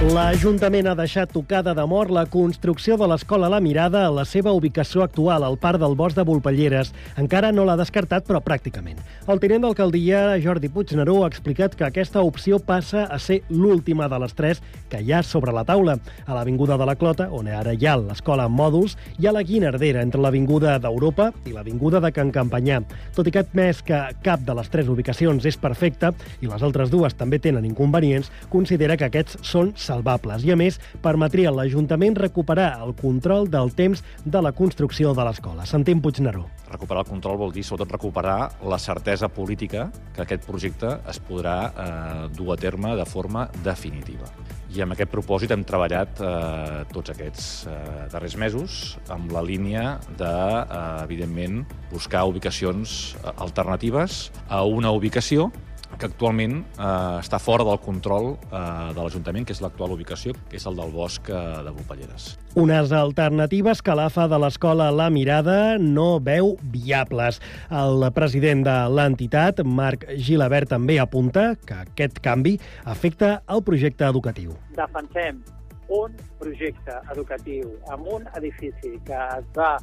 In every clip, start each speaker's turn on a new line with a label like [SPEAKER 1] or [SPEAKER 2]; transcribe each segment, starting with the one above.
[SPEAKER 1] L'Ajuntament ha deixat tocada de mort la construcció de l'Escola La Mirada a la seva ubicació actual, al Parc del Bosc de Volpelleres. Encara no l'ha descartat, però pràcticament. El tinent d'alcaldia, Jordi Puigneró, ha explicat que aquesta opció passa a ser l'última de les tres que hi ha sobre la taula. A l'Avinguda de la Clota, on ara hi ha l'escola en mòduls, hi ha la Guinardera entre l'Avinguda d'Europa i l'Avinguda de Can Campanyà. Tot i que admès que cap de les tres ubicacions és perfecta i les altres dues també tenen inconvenients, considera que aquests són salvables i, a més, permetria a l'Ajuntament recuperar el control del temps de la construcció de l'escola. Sentim Puigneró.
[SPEAKER 2] Recuperar el control vol dir, sobretot, recuperar la certesa política que aquest projecte es podrà eh, dur a terme de forma definitiva. I amb aquest propòsit hem treballat eh, tots aquests eh, darrers mesos amb la línia de, eh, evidentment, buscar ubicacions eh, alternatives a una ubicació que actualment eh, està fora del control eh, de l'Ajuntament, que és l'actual ubicació, que és el del bosc eh, de Volpelleres.
[SPEAKER 1] Unes alternatives que l'AFA de l'escola La Mirada no veu viables. El president de l'entitat, Marc Gilabert, també apunta que aquest canvi afecta el projecte educatiu.
[SPEAKER 3] Defensem un projecte educatiu amb un edifici que es va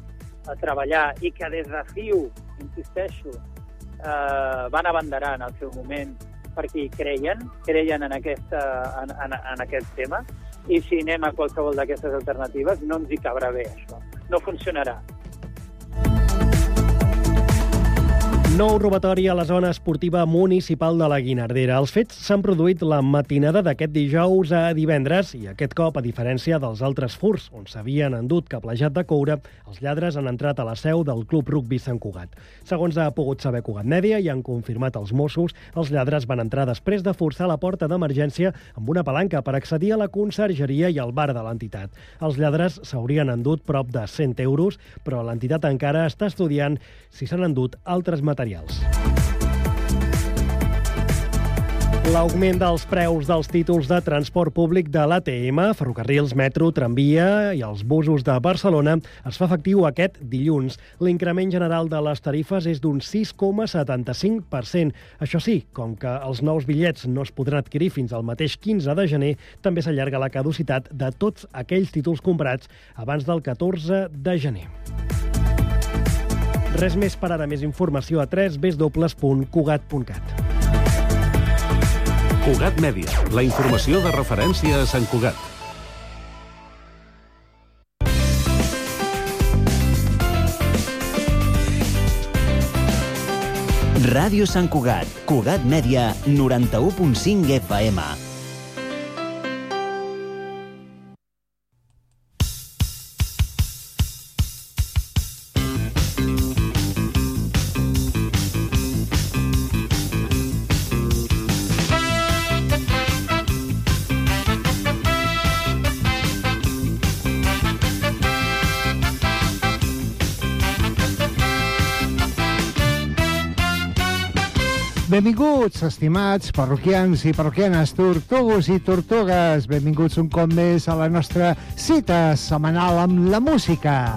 [SPEAKER 3] a treballar i que des de FIU, insisteixo, eh, van abanderar en el seu moment perquè hi creien, creien en, aquesta, en, en, en aquest tema, i si anem a qualsevol d'aquestes alternatives no ens hi cabrà bé, això. No funcionarà.
[SPEAKER 1] Nou robatori a la zona esportiva municipal de la Guinardera. Els fets s'han produït la matinada d'aquest dijous a divendres i aquest cop, a diferència dels altres furs, on s'havien endut cablejat de coure, els lladres han entrat a la seu del Club Rugby Sant Cugat. Segons ha pogut saber Cugat Mèdia i han confirmat els Mossos, els lladres van entrar després de forçar la porta d'emergència amb una palanca per accedir a la consergeria i al bar de l'entitat. Els lladres s'haurien endut prop de 100 euros, però l'entitat encara està estudiant si s'han endut altres materials materials. L'augment dels preus dels títols de transport públic de l'ATM, ferrocarrils, metro, tramvia i els busos de Barcelona es fa efectiu aquest dilluns. L'increment general de les tarifes és d'un 6,75%. Això sí, com que els nous bitllets no es podran adquirir fins al mateix 15 de gener, també s'allarga la caducitat de tots aquells títols comprats abans del 14 de gener. Res més per ara. Més informació a www.cugat.cat.
[SPEAKER 4] Cugat Mèdia, la informació de referència a Sant Cugat.
[SPEAKER 5] Ràdio Sant Cugat, Cugat Mèdia, 91.5 FM.
[SPEAKER 6] Benvinguts, estimats parroquians i parroquianes, tortugos i tortugues. Benvinguts un cop més a la nostra cita setmanal amb la música.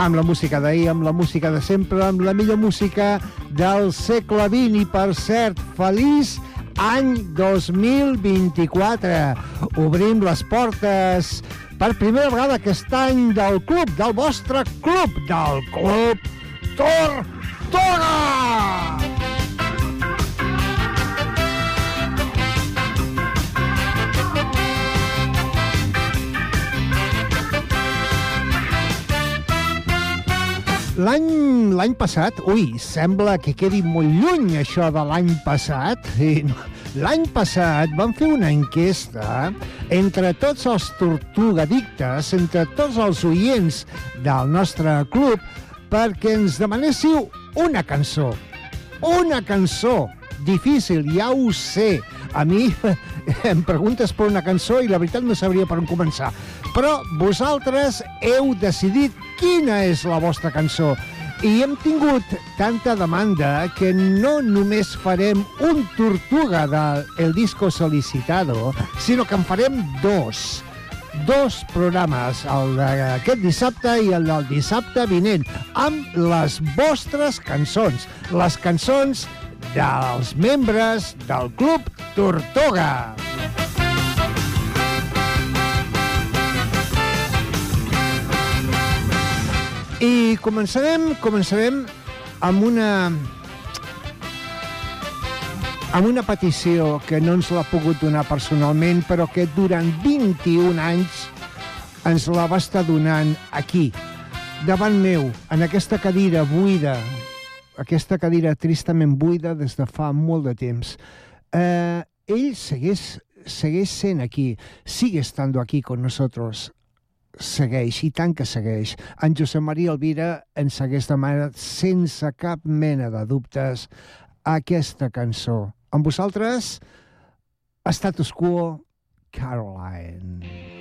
[SPEAKER 6] Amb la música d'ahir, amb la música de sempre, amb la millor música del segle XX i, per cert, feliç any 2024. Obrim les portes per primera vegada aquest any del club, del vostre club, del club Tortuga! L'any l'any passat, ui, sembla que quedi molt lluny això de l'any passat. L'any passat vam fer una enquesta entre tots els tortugadictes, entre tots els oients del nostre club, perquè ens demanéssiu una cançó. Una cançó. Difícil, ja ho sé. A mi em preguntes per una cançó i la veritat no sabria per on començar. Però vosaltres heu decidit quina és la vostra cançó. I hem tingut tanta demanda que no només farem un tortuga del El Disco Solicitado, sinó que en farem dos.
[SPEAKER 7] Dos programes, el d'aquest dissabte i el del dissabte vinent, amb les vostres cançons, les cançons dels membres del Club Tortoga. I començarem, començarem amb una amb una petició que no ens l'ha pogut donar personalment, però que durant 21 anys ens la va estar donant aquí, davant meu, en aquesta cadira buida, aquesta cadira tristament buida des de fa molt de temps. Eh, ell segueix, segueix sent aquí, sigue estando aquí con nosotros, segueix, i tant que segueix. En Josep Maria Elvira ens hagués demanat sense cap mena de dubtes aquesta cançó. Amb vosaltres, Status Quo, Caroline.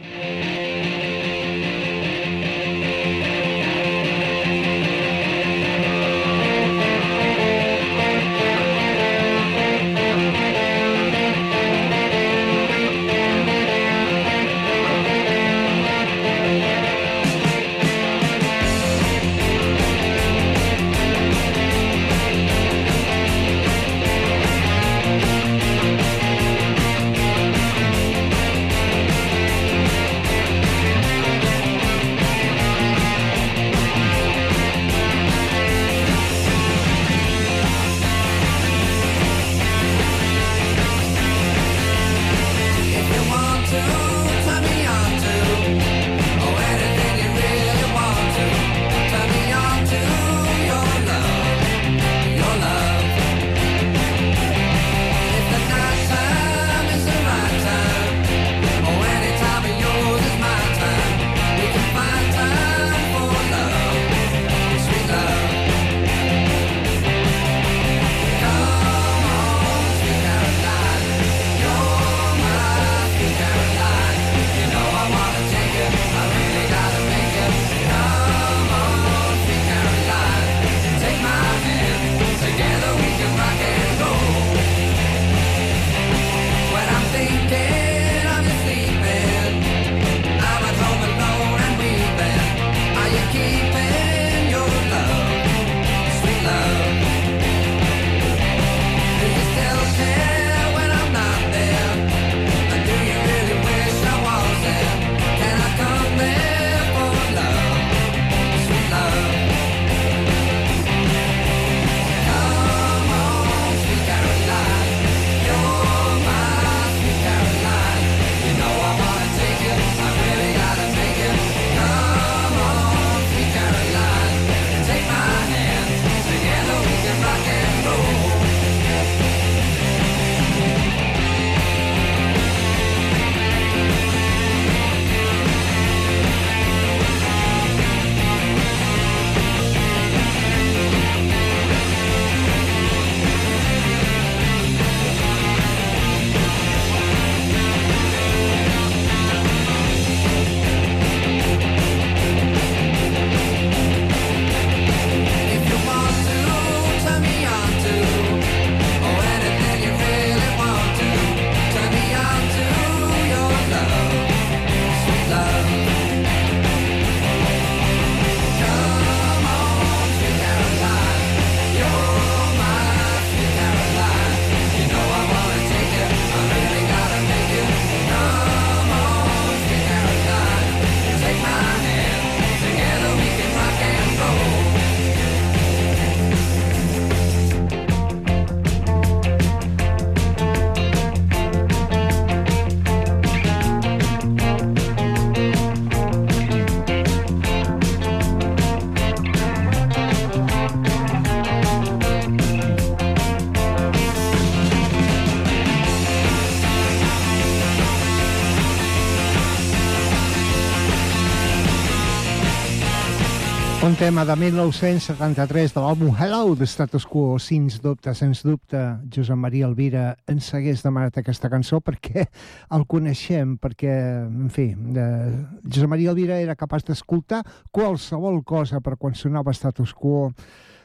[SPEAKER 7] Un tema de 1973 de l'àlbum Hello de Status Quo, sens dubte, sens dubte, Josep Maria Elvira ens hagués demanat aquesta cançó perquè el coneixem, perquè, en fi, eh, Josep Maria Elvira era capaç d'escoltar qualsevol cosa per quan sonava Status Quo.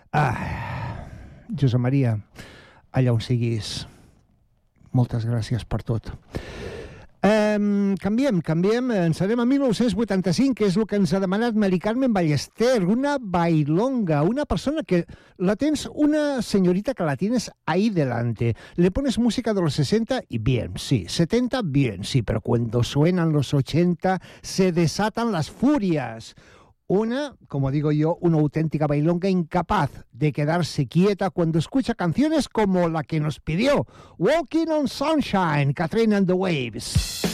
[SPEAKER 7] Ah, Josep Maria, allà on siguis, moltes gràcies per tot.
[SPEAKER 8] Um, canviem, canviem. Ens anem a 1985, que és el que ens ha demanat Mari Carmen Ballester, una bailonga, una persona que la tens, una señorita que la tienes ahí delante. Le pones música de los 60 y bien, sí. 70, bien, sí. Pero cuando suenan los 80, se desatan las furias. Una, como digo yo, una auténtica bailonga incapaz de quedarse quieta cuando escucha canciones como la que nos pidió, Walking on Sunshine, Katrina and the Waves.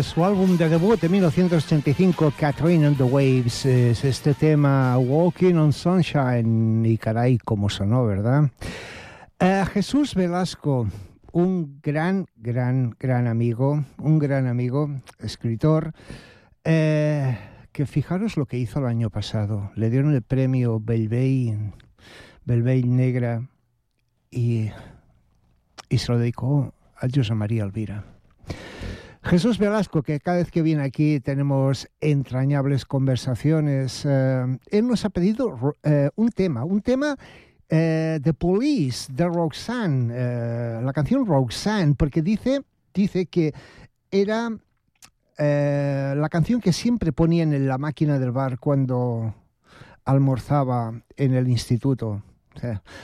[SPEAKER 8] De su álbum de debut de 1985, Catherine and the Waves, es este tema Walking on Sunshine. Y caray, cómo sonó, ¿verdad? Eh, Jesús Velasco, un gran, gran, gran amigo, un gran amigo, escritor, eh, que fijaros lo que hizo el año pasado. Le dieron el premio Belvey, Belvey Negra, y, y se lo dedicó a José María Elvira. Jesús Velasco, que cada vez que viene aquí tenemos entrañables conversaciones, eh, él nos ha pedido eh, un tema, un tema
[SPEAKER 6] eh, The Police de Roxanne, eh, la canción Roxanne, porque dice, dice que era la canción que siempre ponían en la máquina del bar cuando almorzaba en el instituto.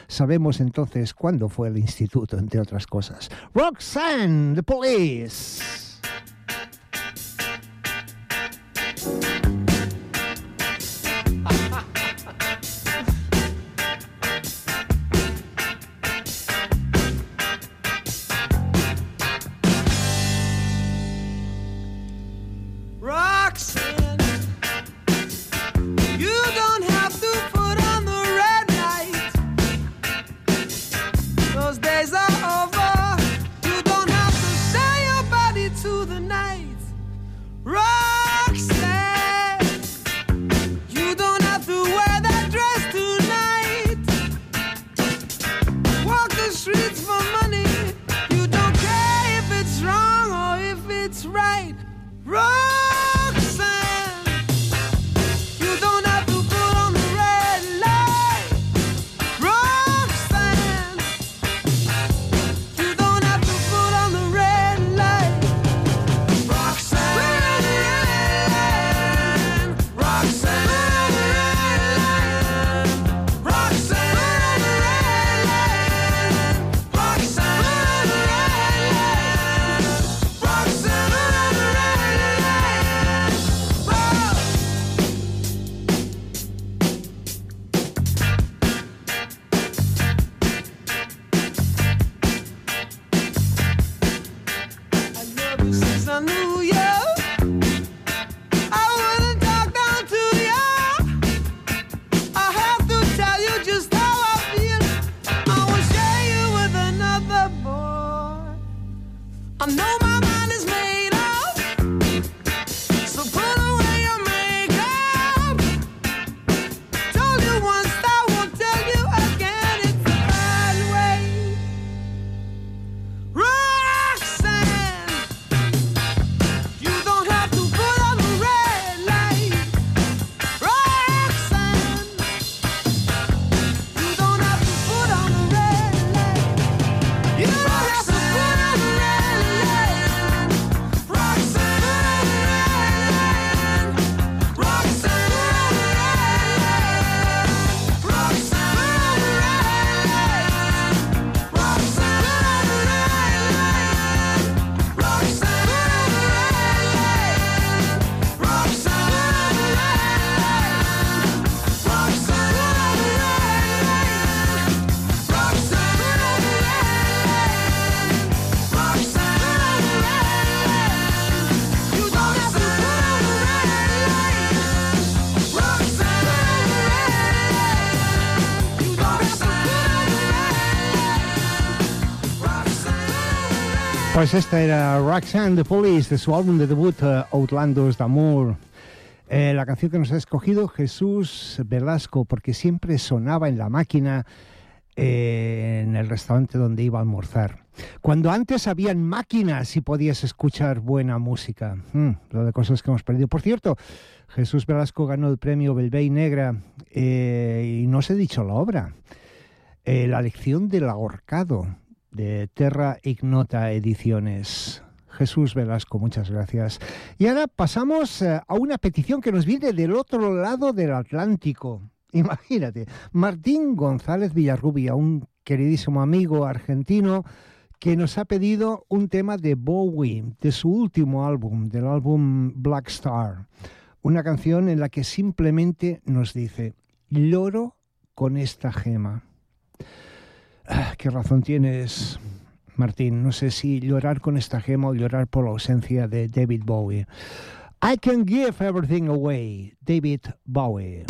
[SPEAKER 6] Sabemos entonces cuándo fue el instituto, entre otras cosas. Roxanne, The Police. Pues esta era Roxanne the Police de su álbum de debut eh, Outlandos d'Amour. Eh, la canción que nos ha escogido Jesús Velasco, porque siempre sonaba en la máquina eh, en el restaurante donde iba a almorzar. Cuando antes habían máquinas y podías escuchar buena música. Mm, lo de cosas que hemos perdido. Por cierto, Jesús Velasco ganó el premio Belvey Negra eh, y no os he dicho la obra. La lección del ahorcado de Terra Ignota Ediciones. Jesús Velasco, muchas gracias. Y ahora pasamos eh, a una petición que nos viene del otro lado del Atlántico. Imagínate, Martín González Villarrubia, un queridísimo amigo argentino que nos ha pedido un tema de Bowie, de su último álbum, del álbum Black Star. Una canción en la que simplemente nos dice, lloro con esta gema. Ah, ¿Qué razón tienes, Martín? No sé si llorar con esta gema o llorar por la ausencia de David Bowie. I can give everything away, David Bowie.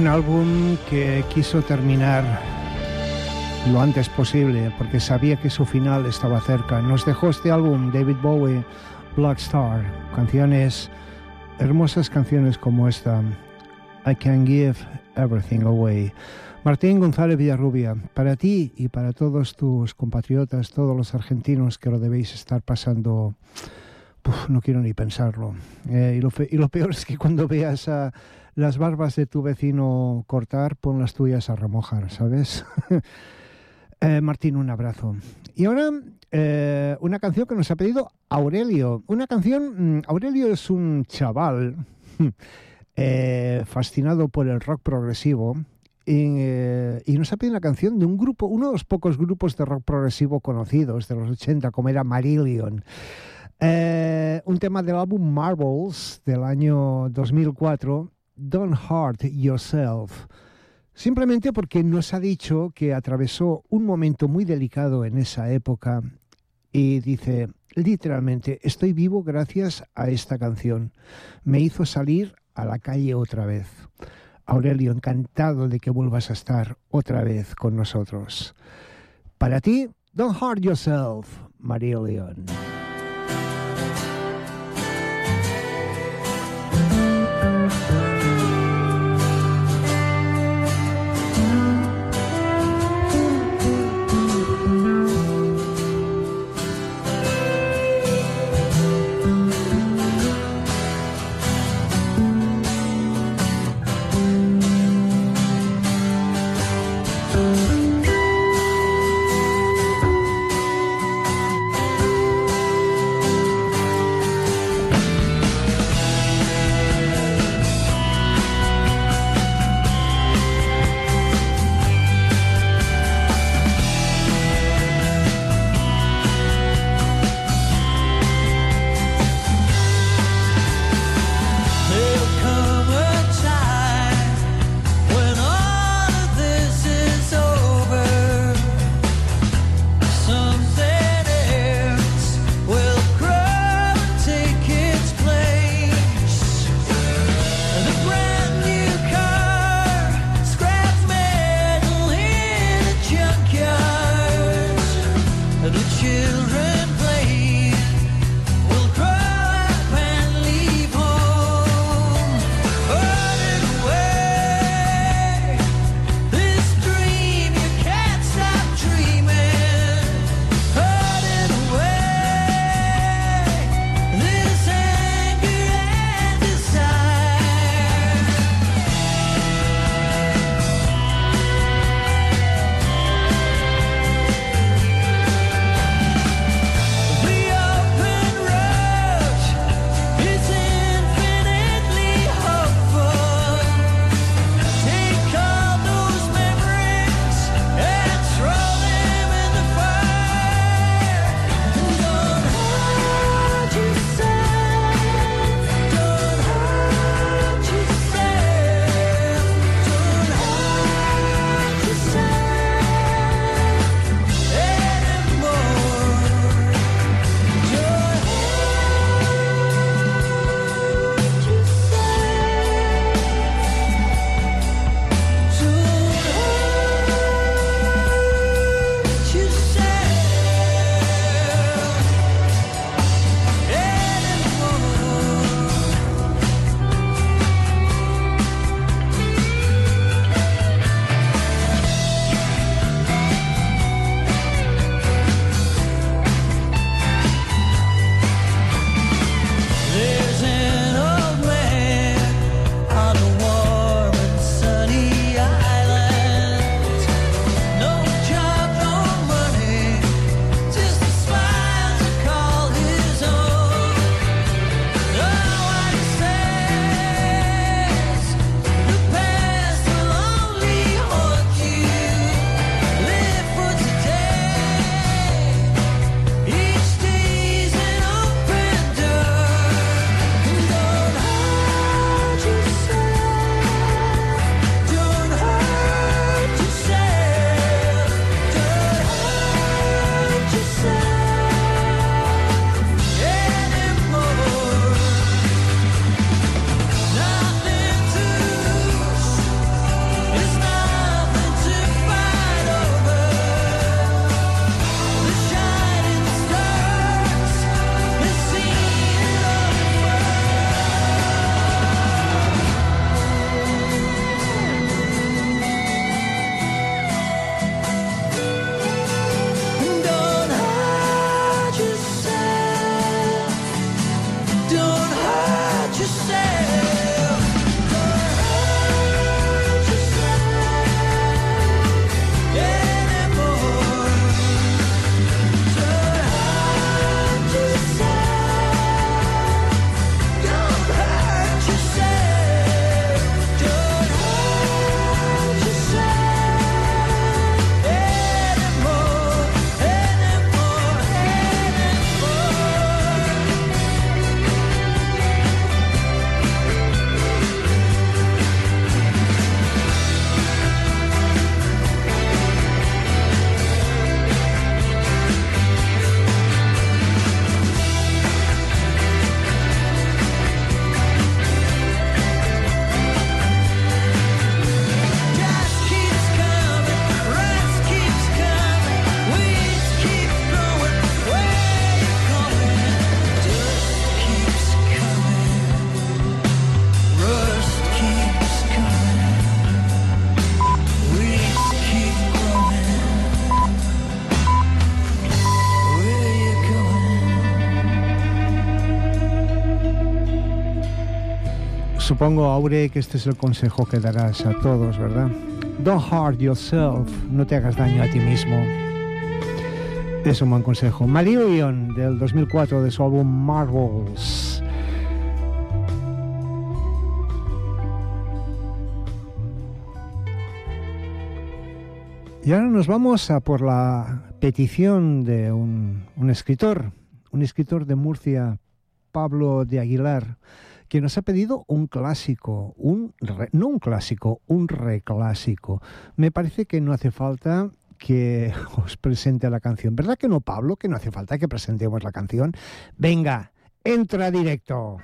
[SPEAKER 6] Un álbum que quiso terminar lo antes posible porque sabía que su final estaba cerca. Nos dejó este álbum David Bowie, Black Star, canciones, hermosas canciones como esta, I Can Give Everything Away. Martín González Villarrubia, para ti y para todos tus compatriotas, todos los argentinos que lo debéis estar pasando, no quiero ni pensarlo. Eh, y, lo y lo peor es que cuando veas a las barbas de tu vecino cortar, pon las tuyas a remojar, ¿sabes? Eh, Martín, un abrazo. Y ahora eh, una canción que nos ha pedido Aurelio. Una canción, mm, Aurelio es un chaval eh, fascinado por el rock progresivo y, y nos ha pedido una canción de un grupo, uno de los pocos grupos de rock progresivo conocidos de los 80, como era Marillion. Un tema del álbum Marbles del año 2004, Don't Hurt Yourself. Simplemente porque nos ha dicho que atravesó un momento muy delicado en esa época y dice, literalmente, estoy vivo gracias a esta canción. Me hizo salir a la calle otra vez. Aurelio, encantado de que vuelvas a estar otra vez con nosotros. Para ti, Don't Hurt Yourself, Marillion. Supongo, Aure, que este es el consejo que darás a todos, ¿verdad? Don't hurt yourself, no te hagas daño a ti mismo. Es un buen consejo. Marillion, del 2004, de su álbum Marvels. Y ahora nos vamos a por la petición de un, un escritor, un escritor de Murcia, Pablo de Aguilar, que nos ha pedido un clásico, un re- no un clásico, un reclásico. Me parece que no hace falta que os presente la canción. ¿Verdad que no, Pablo? Que no hace falta que presentemos la canción. Venga, entra directo.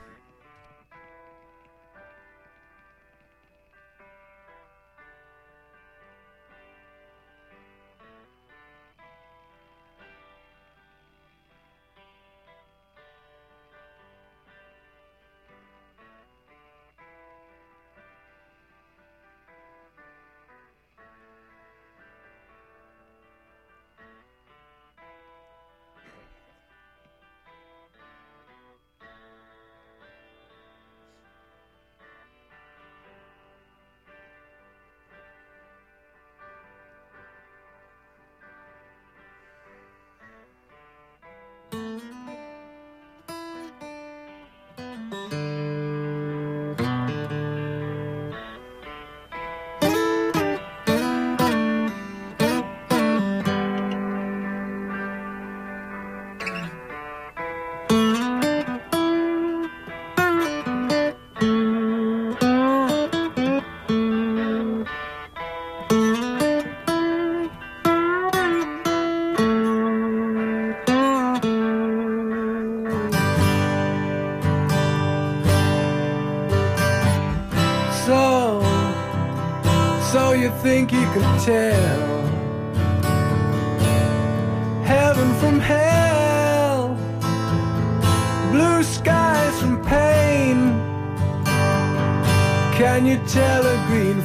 [SPEAKER 9] Think you could tell heaven from hell, blue skies from pain? Can you tell a green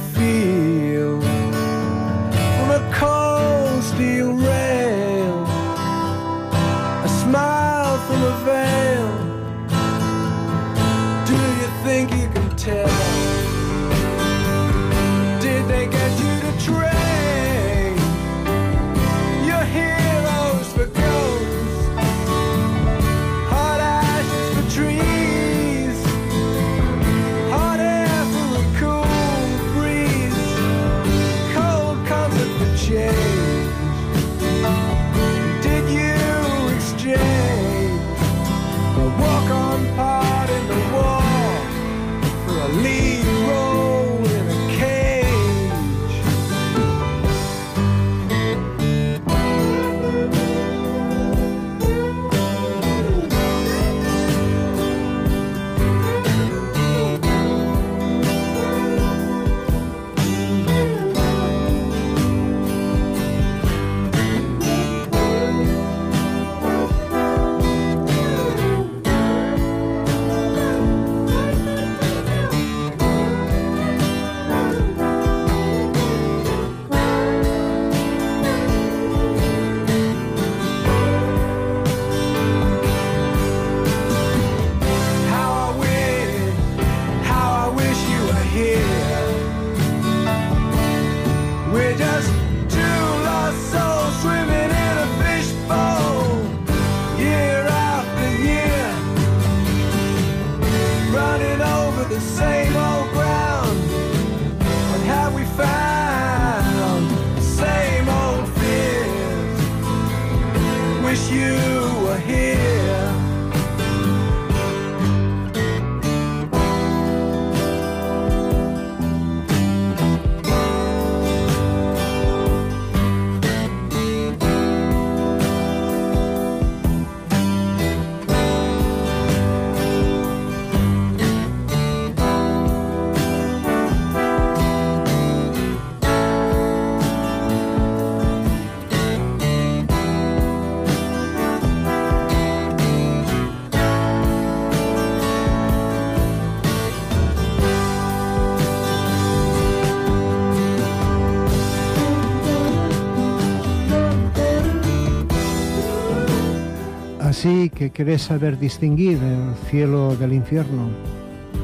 [SPEAKER 6] que querés saber distinguir el cielo del infierno.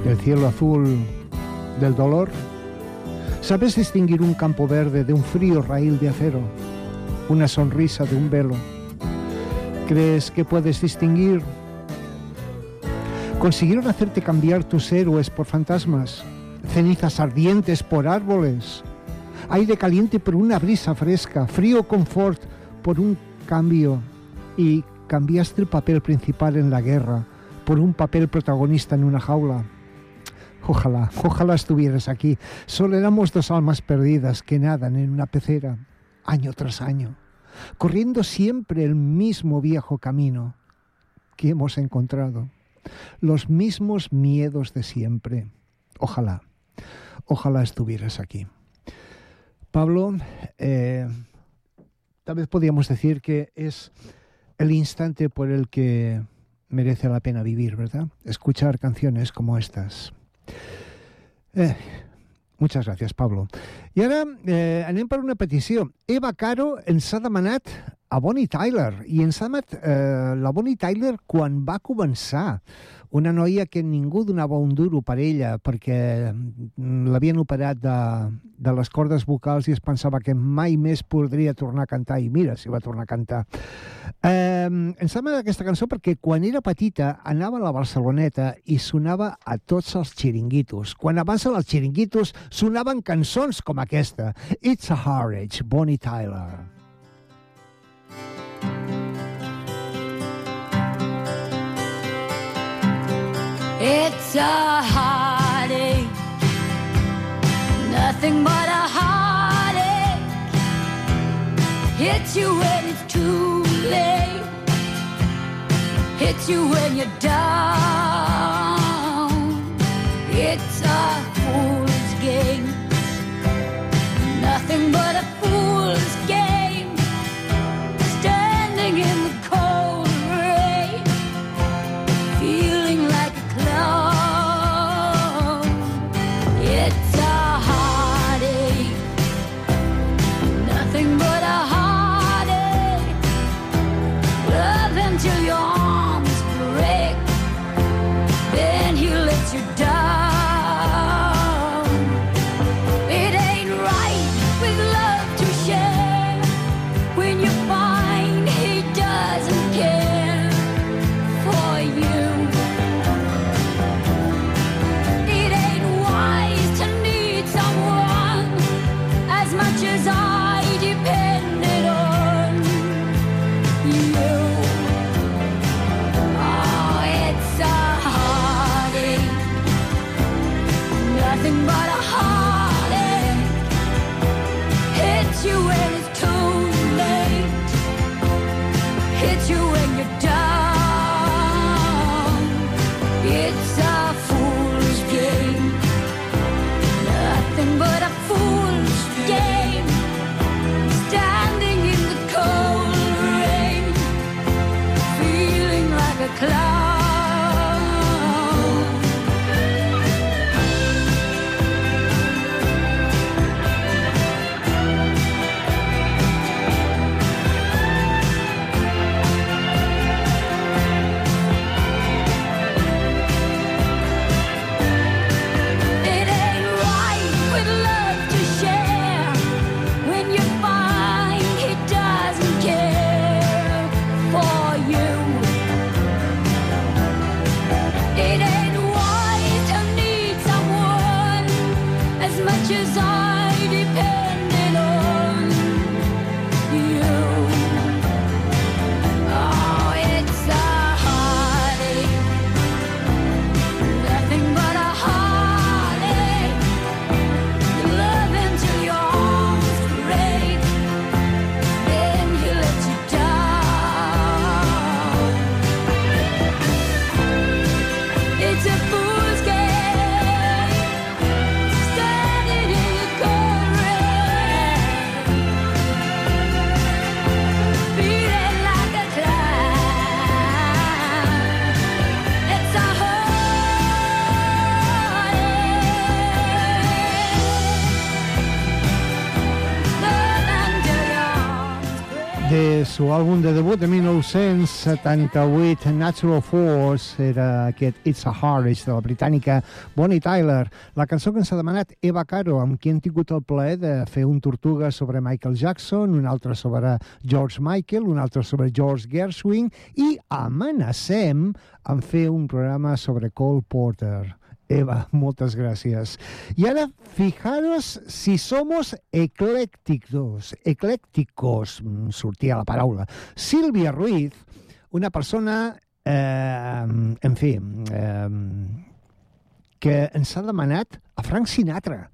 [SPEAKER 6] del cielo azul del dolor? ¿Sabes distinguir un campo verde de un frío raíl de acero? Una sonrisa de un velo. ¿Crees que puedes distinguir? ¿Consiguieron hacerte cambiar tus héroes por fantasmas? ¿Cenizas ardientes por árboles? ¿Aire caliente por una brisa fresca? ¿Frío confort por un cambio? ¿Y cambiaste el papel principal en la guerra por un papel protagonista en una jaula? Ojalá, ojalá estuvieras aquí. Solo éramos dos almas perdidas que nadan en una pecera, año tras año, corriendo siempre el mismo viejo camino que hemos encontrado, los mismos miedos de siempre. Ojalá, ojalá estuvieras aquí. Pablo, eh, tal vez podríamos decir que es el instante por el que merece la pena vivir, ¿verdad? Escuchar canciones como estas. Eh, muchas gràcies, Pablo. I ara eh, anem una petició. Eva Caro ens ha demanat a Bonnie Tyler, i ens ha demanat eh, la Bonnie Tyler quan va. Una noia que ningú donava un duro per ella perquè mm, l'havien operat de, de les cordes vocals i es pensava que mai més podria tornar a cantar, i mira si va tornar a cantar. Eh, ha demanat aquesta cançó perquè quan era petita anava a la Barceloneta i sonava a tots els xiringuitos. Quan abans als xiringuitos sonaven cançons com aquesta. It's a Heartache, Bonnie Tyler.
[SPEAKER 10] It's a heartache, nothing but a heartache. Hits you when it's too late, hits you when you're down. It's a fool's game, nothing but a
[SPEAKER 6] de su àlbum de debut de 1978, Natural Force, era aquest It's a Heart, de la britànica Bonnie Tyler. La cançó que ens ha demanat Eva Caro, amb qui hem tingut el plaer de fer un tortuga sobre Michael Jackson, un altre sobre George Michael, un altre sobre George Gershwin, i amenacem en fer un programa sobre Cole Porter. Eva, moltes gràcies. I ara, fijaros si somos eclécticos, eclécticos, mm, sortia la paraula. Sílvia Ruiz, una persona, eh, en fi, eh, que ens ha demanat a Frank Sinatra.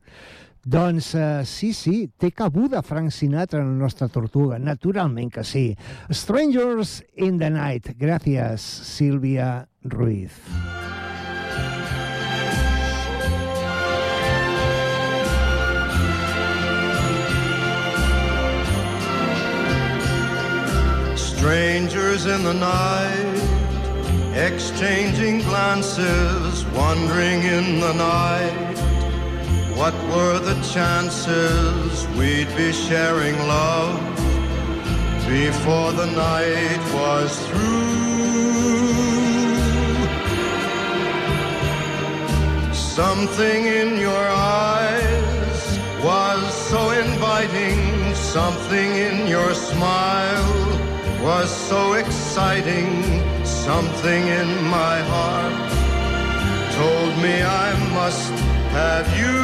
[SPEAKER 6] Doncs eh, sí, sí, té cabuda Frank Sinatra en la nostra tortuga, naturalment que sí. Strangers in the Night. Gràcies, Sílvia Ruiz.
[SPEAKER 11] Strangers in the night, exchanging glances, wandering in the night. What were the chances we'd be sharing love before the night was through? Something in your eyes was so inviting, something in your smile was so exciting, something in my heart told me I must have you.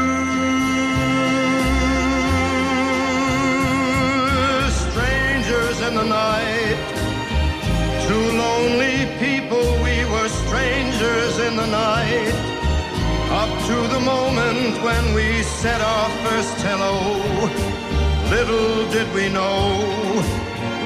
[SPEAKER 11] Strangers in the night, two lonely people, we were strangers in the night. Up to the moment when we said our first hello, little did we know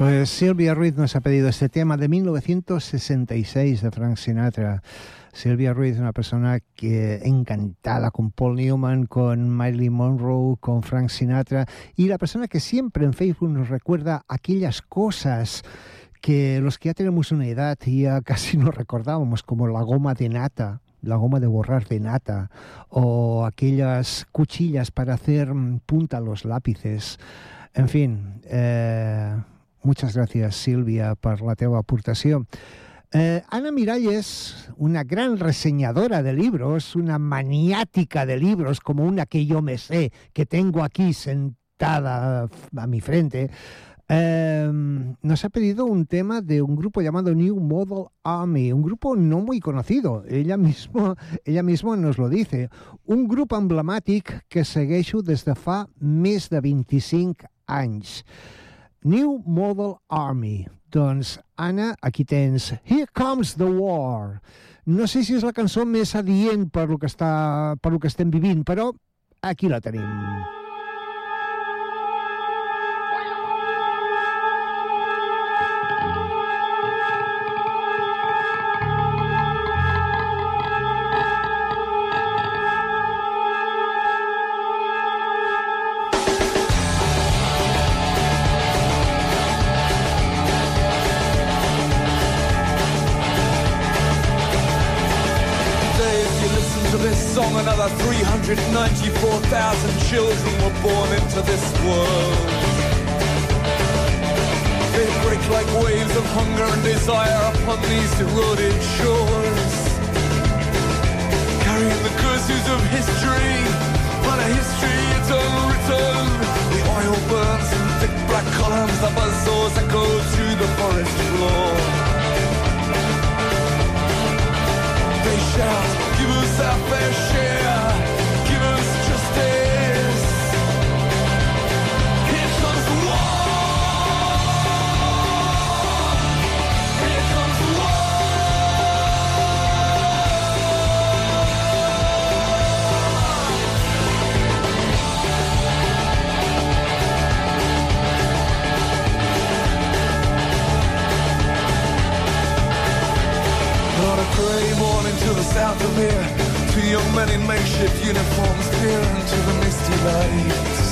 [SPEAKER 6] Pues Silvia Ruiz nos ha pedido este tema de 1966 de Frank Sinatra. Silvia Ruiz, una persona que encantada con Paul Newman, con Marilyn Monroe, con Frank Sinatra, y la persona que siempre en Facebook nos recuerda aquellas cosas que los que ya tenemos una edad ya casi no recordábamos, como la goma de nata, la goma de borrar de nata, o aquellas cuchillas para hacer mm, punta a los lápices. En fin, eh, Muchas gràcies, Sílvia, per la teva aportació. Eh, Ana Miralles, una gran reseñadora de libros, una maniática de libros, como una que yo me sé, que tengo aquí sentada a mi frente, eh, nos ha pedido un tema de un grupo llamado New Model Army, un grupo no muy conocido. Ella mismo, ella mismo nos lo dice. Un grup emblemàtic que segueixo des de fa més de 25 anys. New Model Army. Doncs, Anna, aquí tens Here Comes the War. No sé si és la cançó més adient per lo que, està, per lo que estem vivint, però aquí la tenim.
[SPEAKER 12] Today, song, another 394,000 children were born into this world. They break like waves of hunger and desire upon these eroded shores. Carrying the curses of history, on a history it's unwritten. The oil burns in thick black columns, the buzzsaws echo to the forest floor. fait cher, qui vous a to of here, two men in makeshift uniforms peer into the misty lights.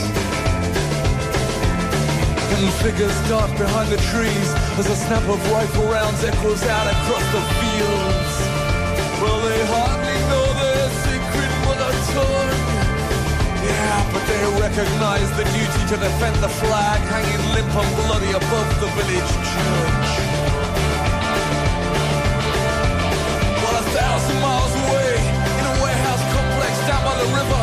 [SPEAKER 12] And figures dart behind the trees as a snap of rifle rounds echoes out across the fields. Well, they hardly know their secret mother tongue. Yeah, but they recognize the duty to defend the flag hanging limp and bloody above the village church. River,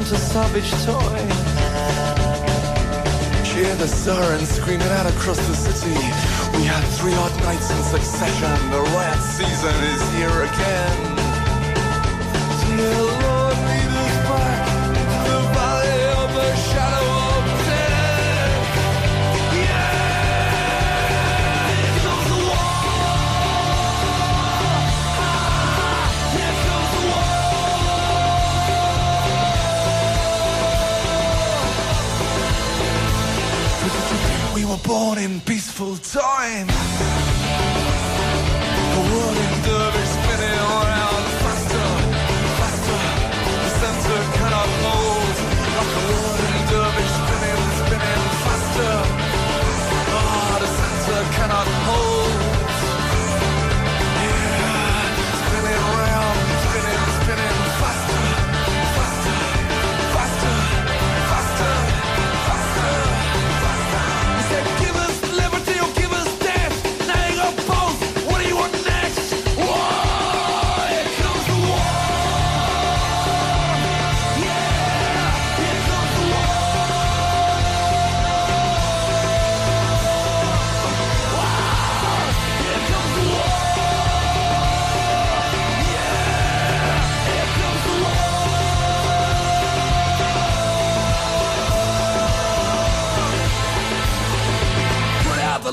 [SPEAKER 12] into savage toy. Hear the sirens screaming out across the city. We had three odd nights in succession. The riot season is here again. Dear were born in peaceful time.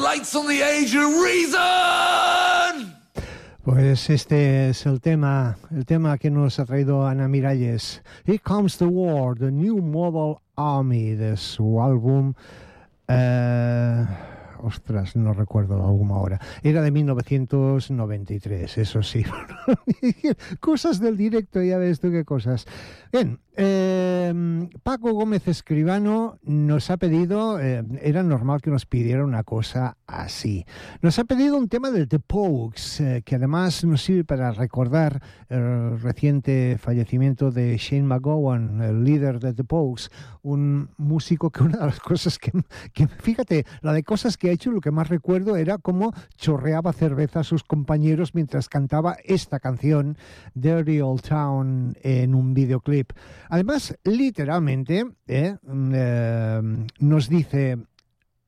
[SPEAKER 12] Lights on the age of reason!
[SPEAKER 6] Pues este es el tema, el tema que nos ha traído Ana Miralles. Here Comes the War, the New Model Army, de su álbum. eh, ostras, no recuerdo el álbum ahora. Era de 1993, eso sí. cosas del directo, ya ves tú qué cosas. Bien, eh, Paco Gómez Escribano nos ha pedido, eh, era normal que nos pidiera una cosa así. Nos ha pedido un tema del The Pogues, eh, que además nos sirve para recordar el reciente fallecimiento de Shane McGowan, el líder de The Pogues, un músico que una de las cosas que, que, fíjate, la de cosas que ha hecho, lo que más recuerdo era cómo chorreaba cerveza a sus compañeros mientras cantaba esta canción, Dirty Old Town, en un videoclip. Además, literalmente, eh, eh, nos dice,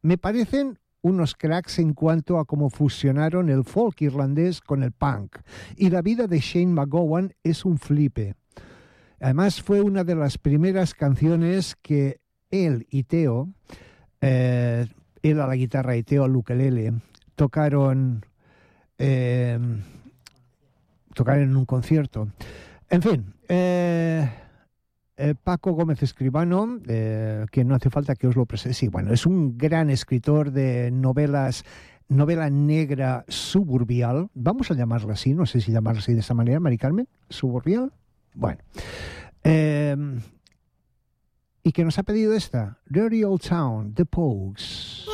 [SPEAKER 6] me parecen unos cracks en cuanto a cómo fusionaron el folk irlandés con el punk. Y la vida de Shane McGowan es un flipe. Además fue una de las primeras canciones que él y Teo, eh, él a la guitarra y Teo al ukelele, tocaron, tocaron en un concierto. En fin, eh, Paco Gómez Escribano, eh, que no hace falta que os lo presente. Sí, bueno, es un gran escritor de novelas, novela negra suburbial. Vamos a llamarla así, no sé si llamarla así de esa manera, Mari Carmen. Suburbial. Bueno. Eh, y que nos ha pedido esta, Dirty Old Town, The Pogues.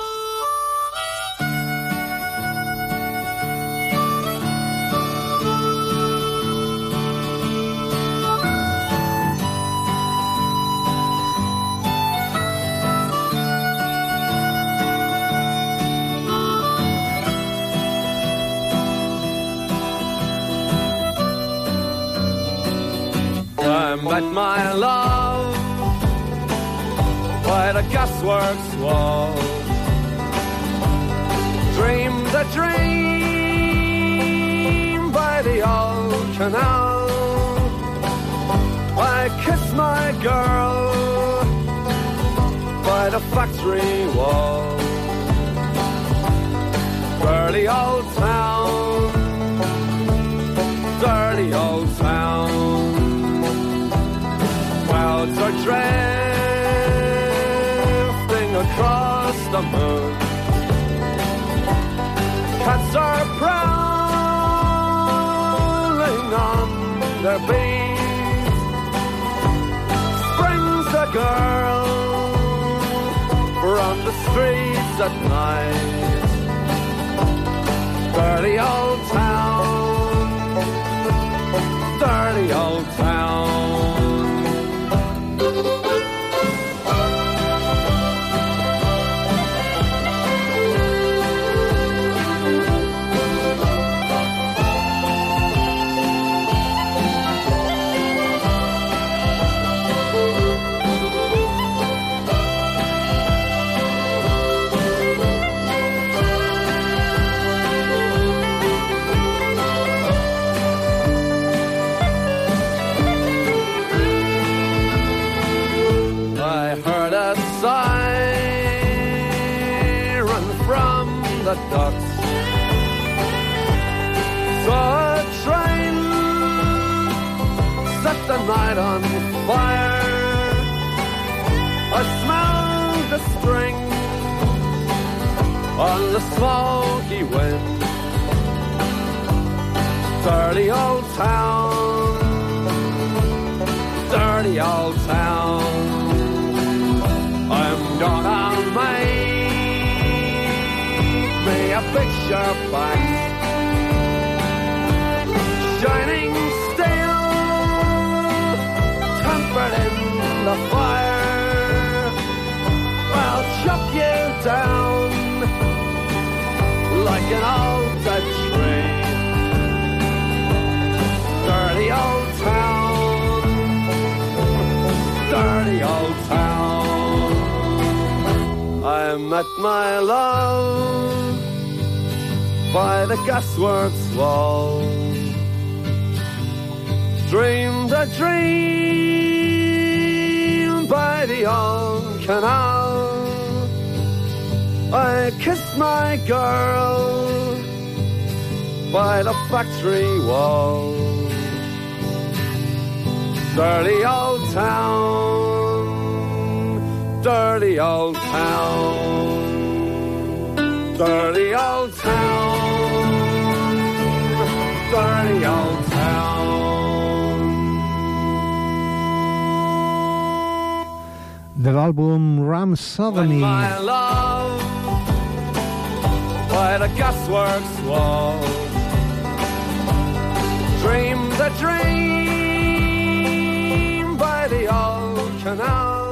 [SPEAKER 13] My love by the gasworks wall. Dreamed a dream by the old canal. I kissed my girl by the factory wall. Dirty old town, Are prowling on their beat. Springs a girl from the streets at night. Dirty old town, dirty old town. The docks. Saw a train set the night on fire. I smelled the string on the smoky wind. Dirty old town, dirty old town. I'm gonna make a picture box Shining steel Tempered in the fire. I'll chop you down Like an old dead tree. Dirty old town. Dirty old town. I met my love by the gasworks wall. Dreamed a dream by the old canal. I kissed my girl by the factory wall. Dirty old town dirty old town. Dirty old Dirty old town.
[SPEAKER 6] De l'àlbum Ram Sodomy.
[SPEAKER 13] My love by the gasworks wall. Dreamed a dream by the old canal.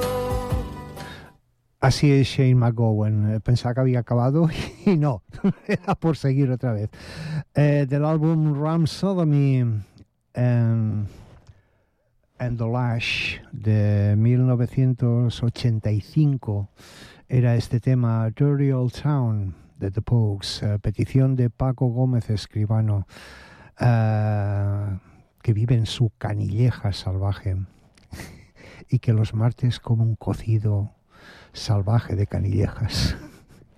[SPEAKER 6] Así es Shane McGowan. Eh, Pensaba que había acabado y no, era por seguir otra vez. Eh, del álbum Ram Sodomy and, and the Lash de 1985 era este tema Dirty Old Town. de The Pogues, eh, petición de Paco Gómez Escribano, eh, que vive en su canilleja salvaje y que los martes come un cocido salvaje de canillejas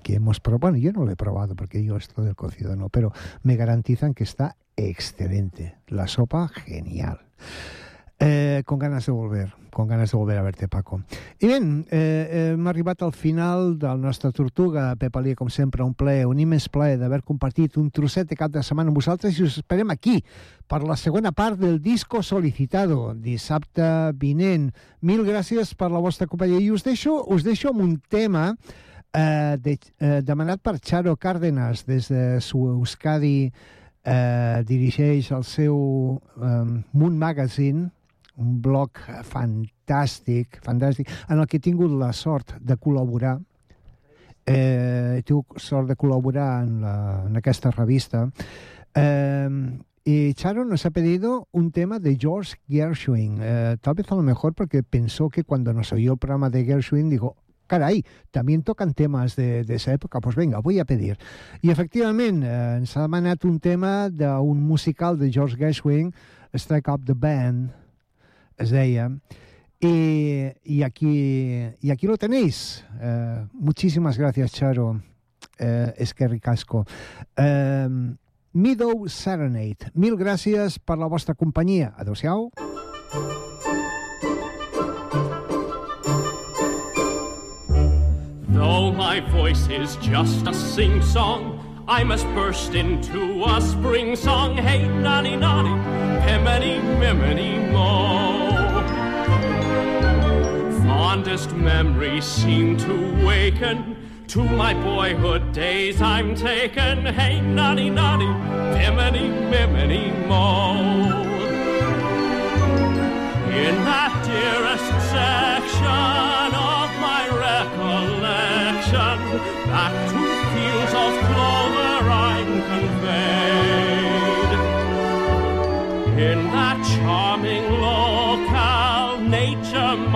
[SPEAKER 6] que hemos probado. Bueno, yo no lo he probado porque yo esto del cocido no, pero me garantizan que está excelente. La sopa, genial. Eh, con ganes de volver, con ganes de volver a verte, Paco. I bé, eh, eh, hem arribat al final del nostre Tortuga. Pep Alier, com sempre, un plaer, un immens plaer d'haver compartit un trosset de cap de setmana amb vosaltres i us esperem aquí per la segona part del disco solicitado, dissabte vinent. Mil gràcies per la vostra companyia i us deixo, us deixo amb un tema eh, de, eh, demanat per Charo Cárdenas des de su Euskadi eh, dirigeix el seu eh, Moon Magazine un blog fantàstic, fantàstic, en el que he tingut la sort de col·laborar. Eh, he tingut sort de col·laborar en, la, en aquesta revista. Eh, y Charo nos ha pedido un tema de George Gershwin. Eh, tal vez a lo mejor porque pensó que cuando nos oyó el programa de Gershwin, digo, caray, también tocan temas de, de esa época, pues venga, voy a pedir. I efectivament, eh, ens ha demanat un tema d'un musical de George Gershwin, Strike Up the Band, es deia, y, y, aquí, y aquí lo tenéis. Eh, muchísimas gracias, Charo. Eh, es que ricasco. Eh, Meadow Serenade. Mil gràcies per la vostra companyia. Adéu-siau.
[SPEAKER 14] Though my voice is just a sing song, I must burst into a spring song. Hey, noddy, noddy, piminy, miminy, mo. Fondest memories seem to waken. To my boyhood days I'm taken. Hey, noddy, noddy, piminy, miminy, mo. In that dearest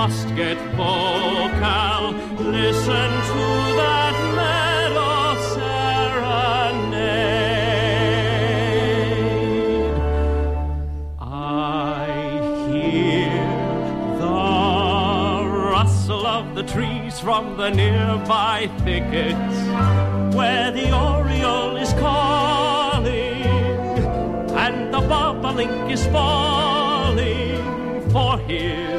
[SPEAKER 14] must get vocal. Listen to that mellow serenade. I hear the rustle of the trees from the nearby thickets where the oriole is calling and the bobolink is falling for his.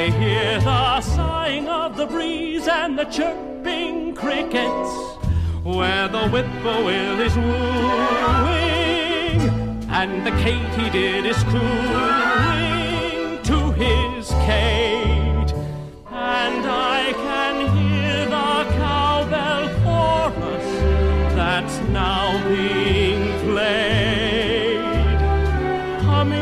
[SPEAKER 14] I hear the sighing of the breeze and the chirping crickets where the whippoorwill is wooing and the katydid is cooing to his Kate. And I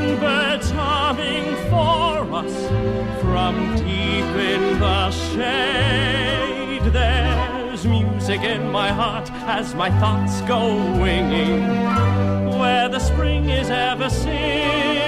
[SPEAKER 14] Hummingbirds humming for us from deep in the shade. There's music in my heart as my thoughts go winging, where the spring is ever singing